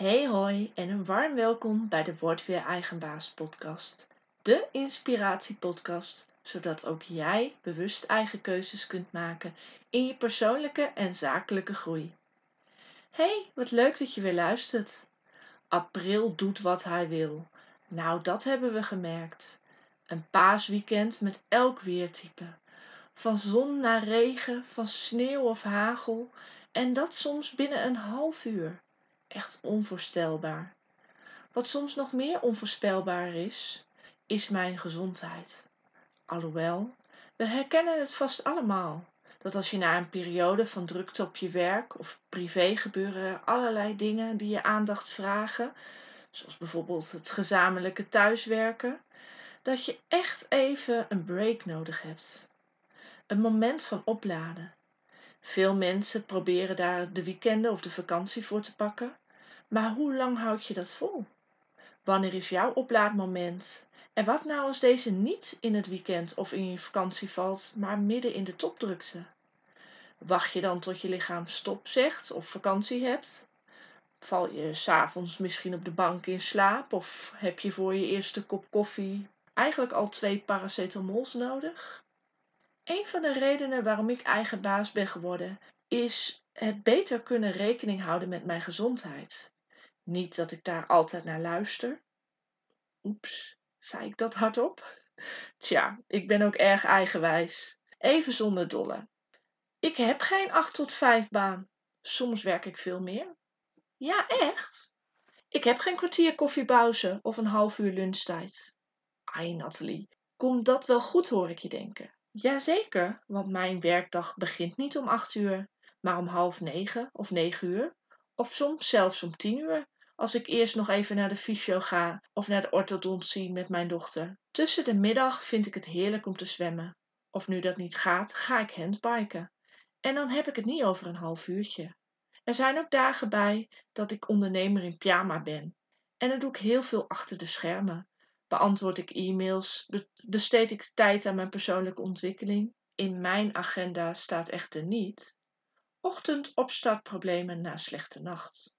Hey hoi en een warm welkom bij de Word Weer Eigenbaas podcast. De inspiratiepodcast, zodat ook jij bewust eigen keuzes kunt maken in je persoonlijke en zakelijke groei. Hey, wat leuk dat je weer luistert. April doet wat hij wil. Nou, dat hebben we gemerkt. Een paasweekend met elk weertype. Van zon naar regen, van sneeuw of hagel en dat soms binnen een half uur echt onvoorstelbaar. Wat soms nog meer onvoorspelbaar is, is mijn gezondheid. Alhoewel, we herkennen het vast allemaal. Dat als je na een periode van drukte op je werk of privé gebeuren allerlei dingen die je aandacht vragen, zoals bijvoorbeeld het gezamenlijke thuiswerken, dat je echt even een break nodig hebt. Een moment van opladen. Veel mensen proberen daar de weekenden of de vakantie voor te pakken, maar hoe lang houd je dat vol? Wanneer is jouw oplaadmoment? En wat nou als deze niet in het weekend of in je vakantie valt, maar midden in de topdrukte? Wacht je dan tot je lichaam stop zegt of vakantie hebt? Val je s'avonds misschien op de bank in slaap of heb je voor je eerste kop koffie eigenlijk al twee paracetamols nodig? Een van de redenen waarom ik eigen baas ben geworden is het beter kunnen rekening houden met mijn gezondheid. Niet dat ik daar altijd naar luister. Oeps, zei ik dat hardop? Tja, ik ben ook erg eigenwijs. Even zonder dolle. Ik heb geen 8 tot 5 baan. Soms werk ik veel meer. Ja, echt? Ik heb geen kwartier koffiepauze of een half uur lunchtijd. Ai, Nathalie, komt dat wel goed, hoor ik je denken. Jazeker, want mijn werkdag begint niet om 8 uur, maar om half negen of negen uur, of soms zelfs om tien uur, als ik eerst nog even naar de fysio ga of naar de orthodontie met mijn dochter. Tussen de middag vind ik het heerlijk om te zwemmen. Of nu dat niet gaat, ga ik handbiken. En dan heb ik het niet over een half uurtje. Er zijn ook dagen bij dat ik ondernemer in pyjama ben. En dan doe ik heel veel achter de schermen. Beantwoord ik e-mails, besteed ik tijd aan mijn persoonlijke ontwikkeling. In mijn agenda staat echter niet ochtend opstartproblemen na slechte nacht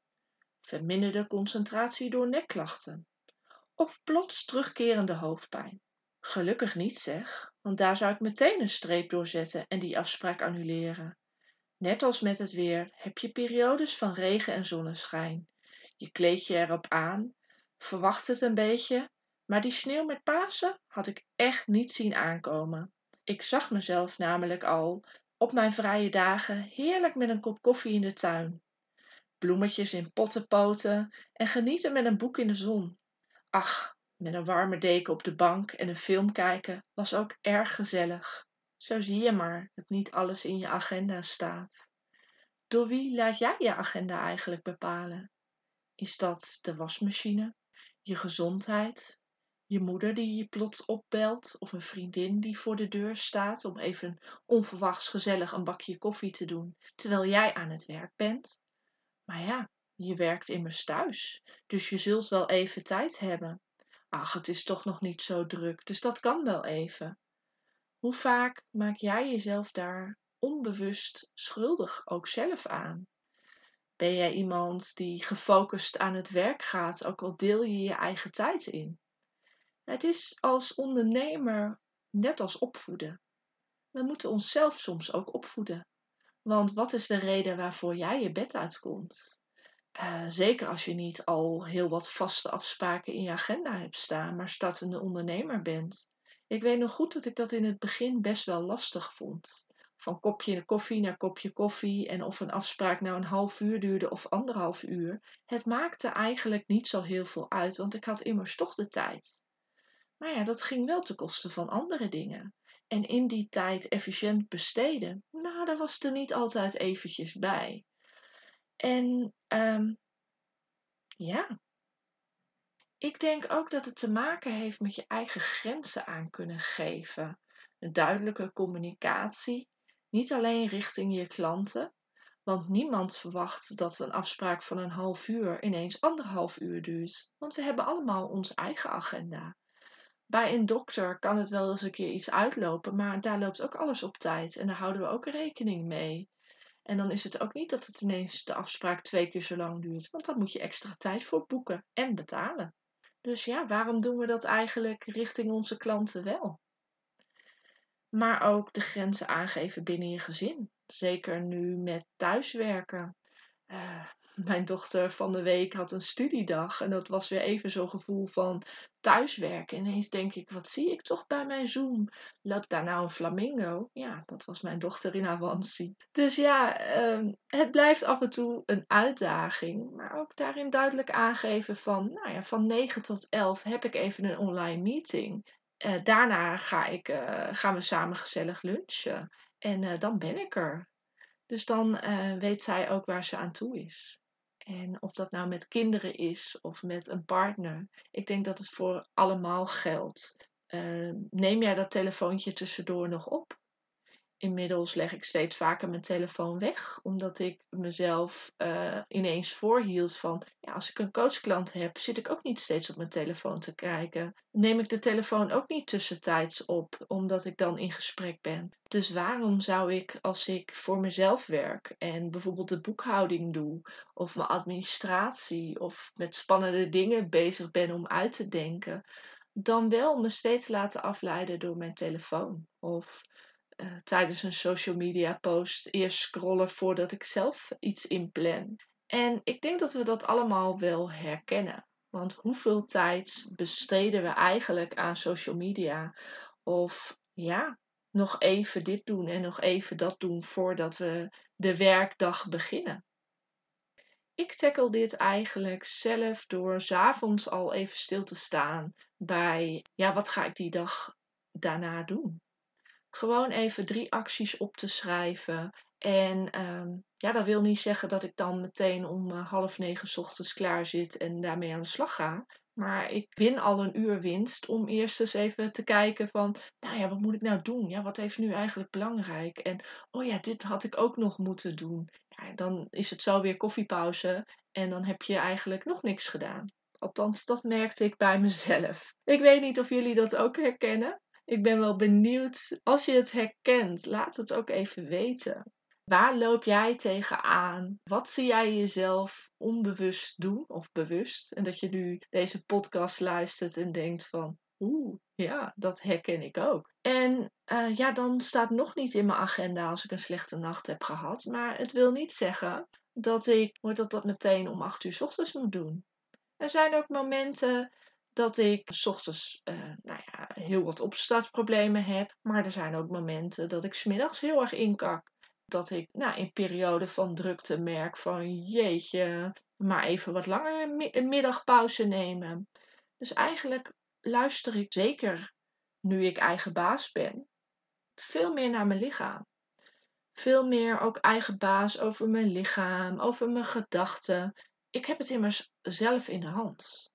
verminderde concentratie door nekklachten of plots terugkerende hoofdpijn. Gelukkig niet zeg, want daar zou ik meteen een streep door zetten en die afspraak annuleren. Net als met het weer heb je periodes van regen en zonneschijn. Je kleed je erop aan, verwacht het een beetje, maar die sneeuw met Pasen had ik echt niet zien aankomen. Ik zag mezelf namelijk al op mijn vrije dagen heerlijk met een kop koffie in de tuin bloemetjes in pottenpoten en genieten met een boek in de zon. Ach, met een warme deken op de bank en een film kijken was ook erg gezellig. Zo zie je maar dat niet alles in je agenda staat. Door wie laat jij je agenda eigenlijk bepalen? Is dat de wasmachine, je gezondheid, je moeder die je plots opbelt of een vriendin die voor de deur staat om even onverwachts gezellig een bakje koffie te doen terwijl jij aan het werk bent? Maar ja, je werkt immers thuis, dus je zult wel even tijd hebben. Ach, het is toch nog niet zo druk, dus dat kan wel even. Hoe vaak maak jij jezelf daar onbewust schuldig ook zelf aan? Ben jij iemand die gefocust aan het werk gaat, ook al deel je je eigen tijd in? Het is als ondernemer net als opvoeden. We moeten onszelf soms ook opvoeden. Want wat is de reden waarvoor jij je bed uitkomt? Uh, zeker als je niet al heel wat vaste afspraken in je agenda hebt staan, maar startende ondernemer bent. Ik weet nog goed dat ik dat in het begin best wel lastig vond. Van kopje koffie naar kopje koffie en of een afspraak nou een half uur duurde of anderhalf uur. Het maakte eigenlijk niet zo heel veel uit, want ik had immers toch de tijd. Maar ja, dat ging wel ten koste van andere dingen en in die tijd efficiënt besteden, nou, daar was er niet altijd eventjes bij. En um, ja, ik denk ook dat het te maken heeft met je eigen grenzen aan kunnen geven. Een duidelijke communicatie, niet alleen richting je klanten, want niemand verwacht dat een afspraak van een half uur ineens anderhalf uur duurt. Want we hebben allemaal onze eigen agenda. Bij een dokter kan het wel eens een keer iets uitlopen, maar daar loopt ook alles op tijd en daar houden we ook rekening mee. En dan is het ook niet dat het ineens de afspraak twee keer zo lang duurt, want dan moet je extra tijd voor boeken en betalen. Dus ja, waarom doen we dat eigenlijk richting onze klanten wel? Maar ook de grenzen aangeven binnen je gezin. Zeker nu met thuiswerken. Uh, mijn dochter van de week had een studiedag. En dat was weer even zo'n gevoel van thuiswerken. Ineens denk ik, wat zie ik toch bij mijn Zoom? Loopt daar nou een flamingo? Ja, dat was mijn dochter in Avanti. Dus ja, ehm, het blijft af en toe een uitdaging. Maar ook daarin duidelijk aangeven van, nou ja, van 9 tot 11 heb ik even een online meeting. Uh, daarna ga ik, uh, gaan we samen gezellig lunchen. En uh, dan ben ik er. Dus dan weet zij ook waar ze aan toe is. En of dat nou met kinderen is of met een partner. Ik denk dat het voor allemaal geldt. Uh, neem jij dat telefoontje tussendoor nog op? Inmiddels leg ik steeds vaker mijn telefoon weg, omdat ik mezelf uh, ineens voorhield van, ja, als ik een coachklant heb, zit ik ook niet steeds op mijn telefoon te kijken. Neem ik de telefoon ook niet tussentijds op, omdat ik dan in gesprek ben. Dus waarom zou ik, als ik voor mezelf werk en bijvoorbeeld de boekhouding doe, of mijn administratie, of met spannende dingen bezig ben om uit te denken, dan wel me steeds laten afleiden door mijn telefoon? Of uh, tijdens een social media post eerst scrollen voordat ik zelf iets inplan. En ik denk dat we dat allemaal wel herkennen. Want hoeveel tijd besteden we eigenlijk aan social media? Of ja, nog even dit doen en nog even dat doen voordat we de werkdag beginnen. Ik tackle dit eigenlijk zelf door s'avonds al even stil te staan bij, ja, wat ga ik die dag daarna doen? Gewoon even drie acties op te schrijven. En um, ja, dat wil niet zeggen dat ik dan meteen om uh, half negen ochtends klaar zit en daarmee aan de slag ga. Maar ik win al een uur winst om eerst eens even te kijken van, nou ja, wat moet ik nou doen? Ja, wat heeft nu eigenlijk belangrijk? En oh ja, dit had ik ook nog moeten doen. Ja, dan is het zo weer koffiepauze en dan heb je eigenlijk nog niks gedaan. Althans, dat merkte ik bij mezelf. Ik weet niet of jullie dat ook herkennen. Ik ben wel benieuwd. Als je het herkent, laat het ook even weten. Waar loop jij tegenaan? Wat zie jij jezelf onbewust doen of bewust? En dat je nu deze podcast luistert en denkt van, oeh, ja, dat herken ik ook. En uh, ja, dan staat nog niet in mijn agenda als ik een slechte nacht heb gehad. Maar het wil niet zeggen dat ik dat dat meteen om acht uur s ochtends moet doen. Er zijn ook momenten dat ik s ochtends uh, nou ja, heel wat opstartproblemen heb. Maar er zijn ook momenten dat ik smiddags heel erg inkak. Dat ik nou, in periode van drukte merk van jeetje, maar even wat langer een middagpauze nemen. Dus eigenlijk luister ik zeker nu ik eigen baas ben, veel meer naar mijn lichaam. Veel meer ook eigen baas over mijn lichaam, over mijn gedachten. Ik heb het immers zelf in de hand.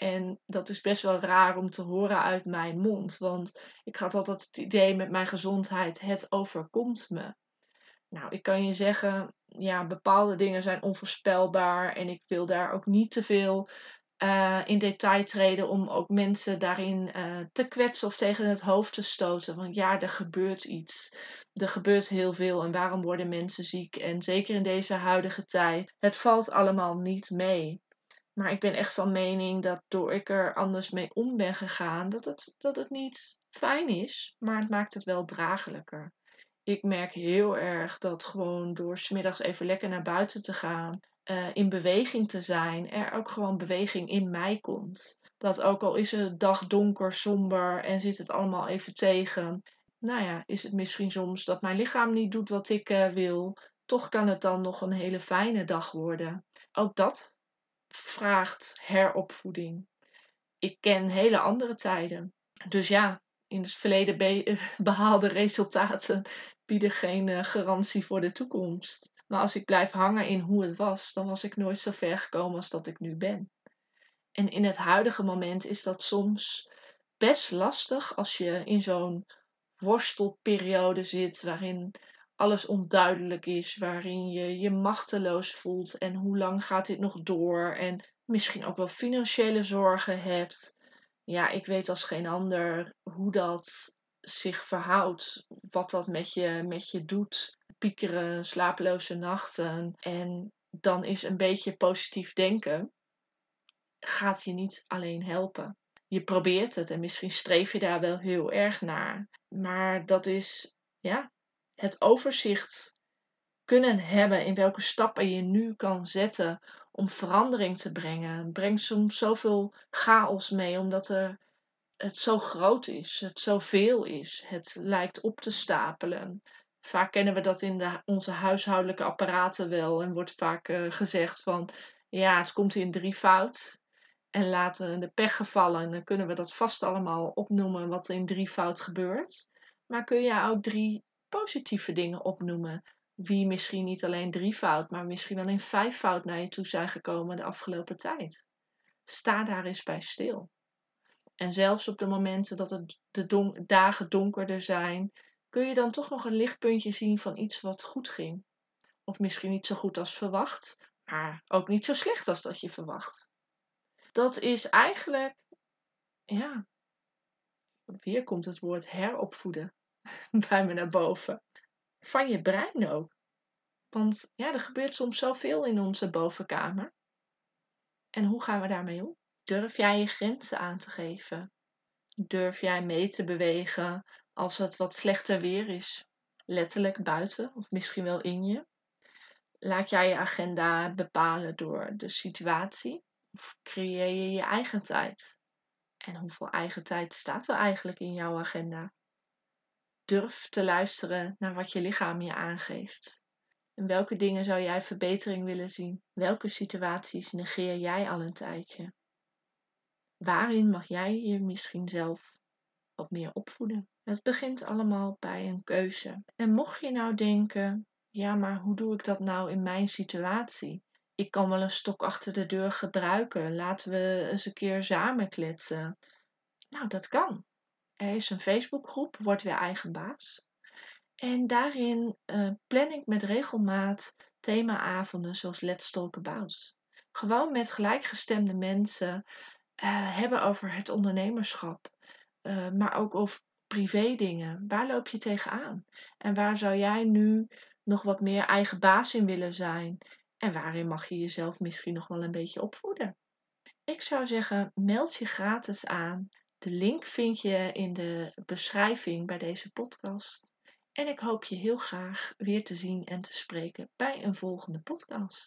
En dat is best wel raar om te horen uit mijn mond. Want ik had altijd het idee met mijn gezondheid, het overkomt me. Nou, ik kan je zeggen, ja, bepaalde dingen zijn onvoorspelbaar. En ik wil daar ook niet te veel uh, in detail treden om ook mensen daarin uh, te kwetsen of tegen het hoofd te stoten. Want ja, er gebeurt iets. Er gebeurt heel veel. En waarom worden mensen ziek? En zeker in deze huidige tijd, het valt allemaal niet mee. Maar ik ben echt van mening dat door ik er anders mee om ben gegaan, dat het, dat het niet fijn is, maar het maakt het wel draaglijker. Ik merk heel erg dat gewoon door smiddags even lekker naar buiten te gaan, uh, in beweging te zijn, er ook gewoon beweging in mij komt. Dat ook al is het dag donker, somber en zit het allemaal even tegen, nou ja, is het misschien soms dat mijn lichaam niet doet wat ik uh, wil, toch kan het dan nog een hele fijne dag worden. Ook dat vraagt heropvoeding. Ik ken hele andere tijden. Dus ja, in het verleden behaalde resultaten bieden geen uh, garantie voor de toekomst. Maar als ik blijf hangen in hoe het was, dan was ik nooit zo ver gekomen als dat ik nu ben. En in het huidige moment is dat soms best lastig als je in zo'n worstelperiode zit waarin alles onduidelijk is, waarin je je machteloos voelt en hoe lang gaat dit nog door en misschien ook wel financiële zorgen hebt. Ja, ik weet als geen ander hoe dat zich verhoudt, wat dat met je, met je doet. piekeren, slapeloze nachten. En dan is een beetje positief denken, gaat je niet alleen helpen. Je probeert het en misschien streef je daar wel heel erg naar. Maar dat is, ja, het overzicht kunnen hebben in welke stappen je nu kan zetten om verandering te brengen. Brengt soms zoveel chaos mee, omdat er, het zo groot is, het zoveel is. Het lijkt op te stapelen. Vaak kennen we dat in de, onze huishoudelijke apparaten wel en wordt vaak uh, gezegd van ja, het komt in drievoud. En laten de pech gevallen, en dan kunnen we dat vast allemaal opnoemen wat in drievoud gebeurt. Maar kun je ook drie positieve dingen opnoemen? Wie misschien niet alleen drievoud, maar misschien wel in vijfvoud naar je toe zijn gekomen de afgelopen tijd. Sta daar eens bij stil. En zelfs op de momenten dat het de dagen donkerder zijn, kun je dan toch nog een lichtpuntje zien van iets wat goed ging. Of misschien niet zo goed als verwacht, maar ook niet zo slecht als dat je verwacht. Dat is eigenlijk, ja, hier komt het woord heropvoeden bij me naar boven. Van je brein ook. Want ja, er gebeurt soms zoveel in onze bovenkamer. En hoe gaan we daarmee om? Durf jij je grenzen aan te geven? Durf jij mee te bewegen als het wat slechter weer is? Letterlijk buiten of misschien wel in je? Laat jij je agenda bepalen door de situatie? Of creëer je je eigen tijd? En hoeveel eigen tijd staat er eigenlijk in jouw agenda? Durf te luisteren naar wat je lichaam je aangeeft. In welke dingen zou jij verbetering willen zien? Welke situaties negeer jij al een tijdje? Waarin mag jij je misschien zelf wat meer opvoeden? Het begint allemaal bij een keuze. En mocht je nou denken, ja, maar hoe doe ik dat nou in mijn situatie? Ik kan wel een stok achter de deur gebruiken. Laten we eens een keer samen kletsen. Nou, dat kan. Er is een Facebookgroep, Word weer eigen baas. En daarin uh, plan ik met regelmaat themaavonden zoals Let's Talk About. Gewoon met gelijkgestemde mensen uh, hebben over het ondernemerschap. Uh, maar ook over privé dingen. Waar loop je tegenaan? En waar zou jij nu nog wat meer eigen baas in willen zijn? En waarin mag je jezelf misschien nog wel een beetje opvoeden? Ik zou zeggen, meld je gratis aan. De link vind je in de beschrijving bij deze podcast. En ik hoop je heel graag weer te zien en te spreken bij een volgende podcast.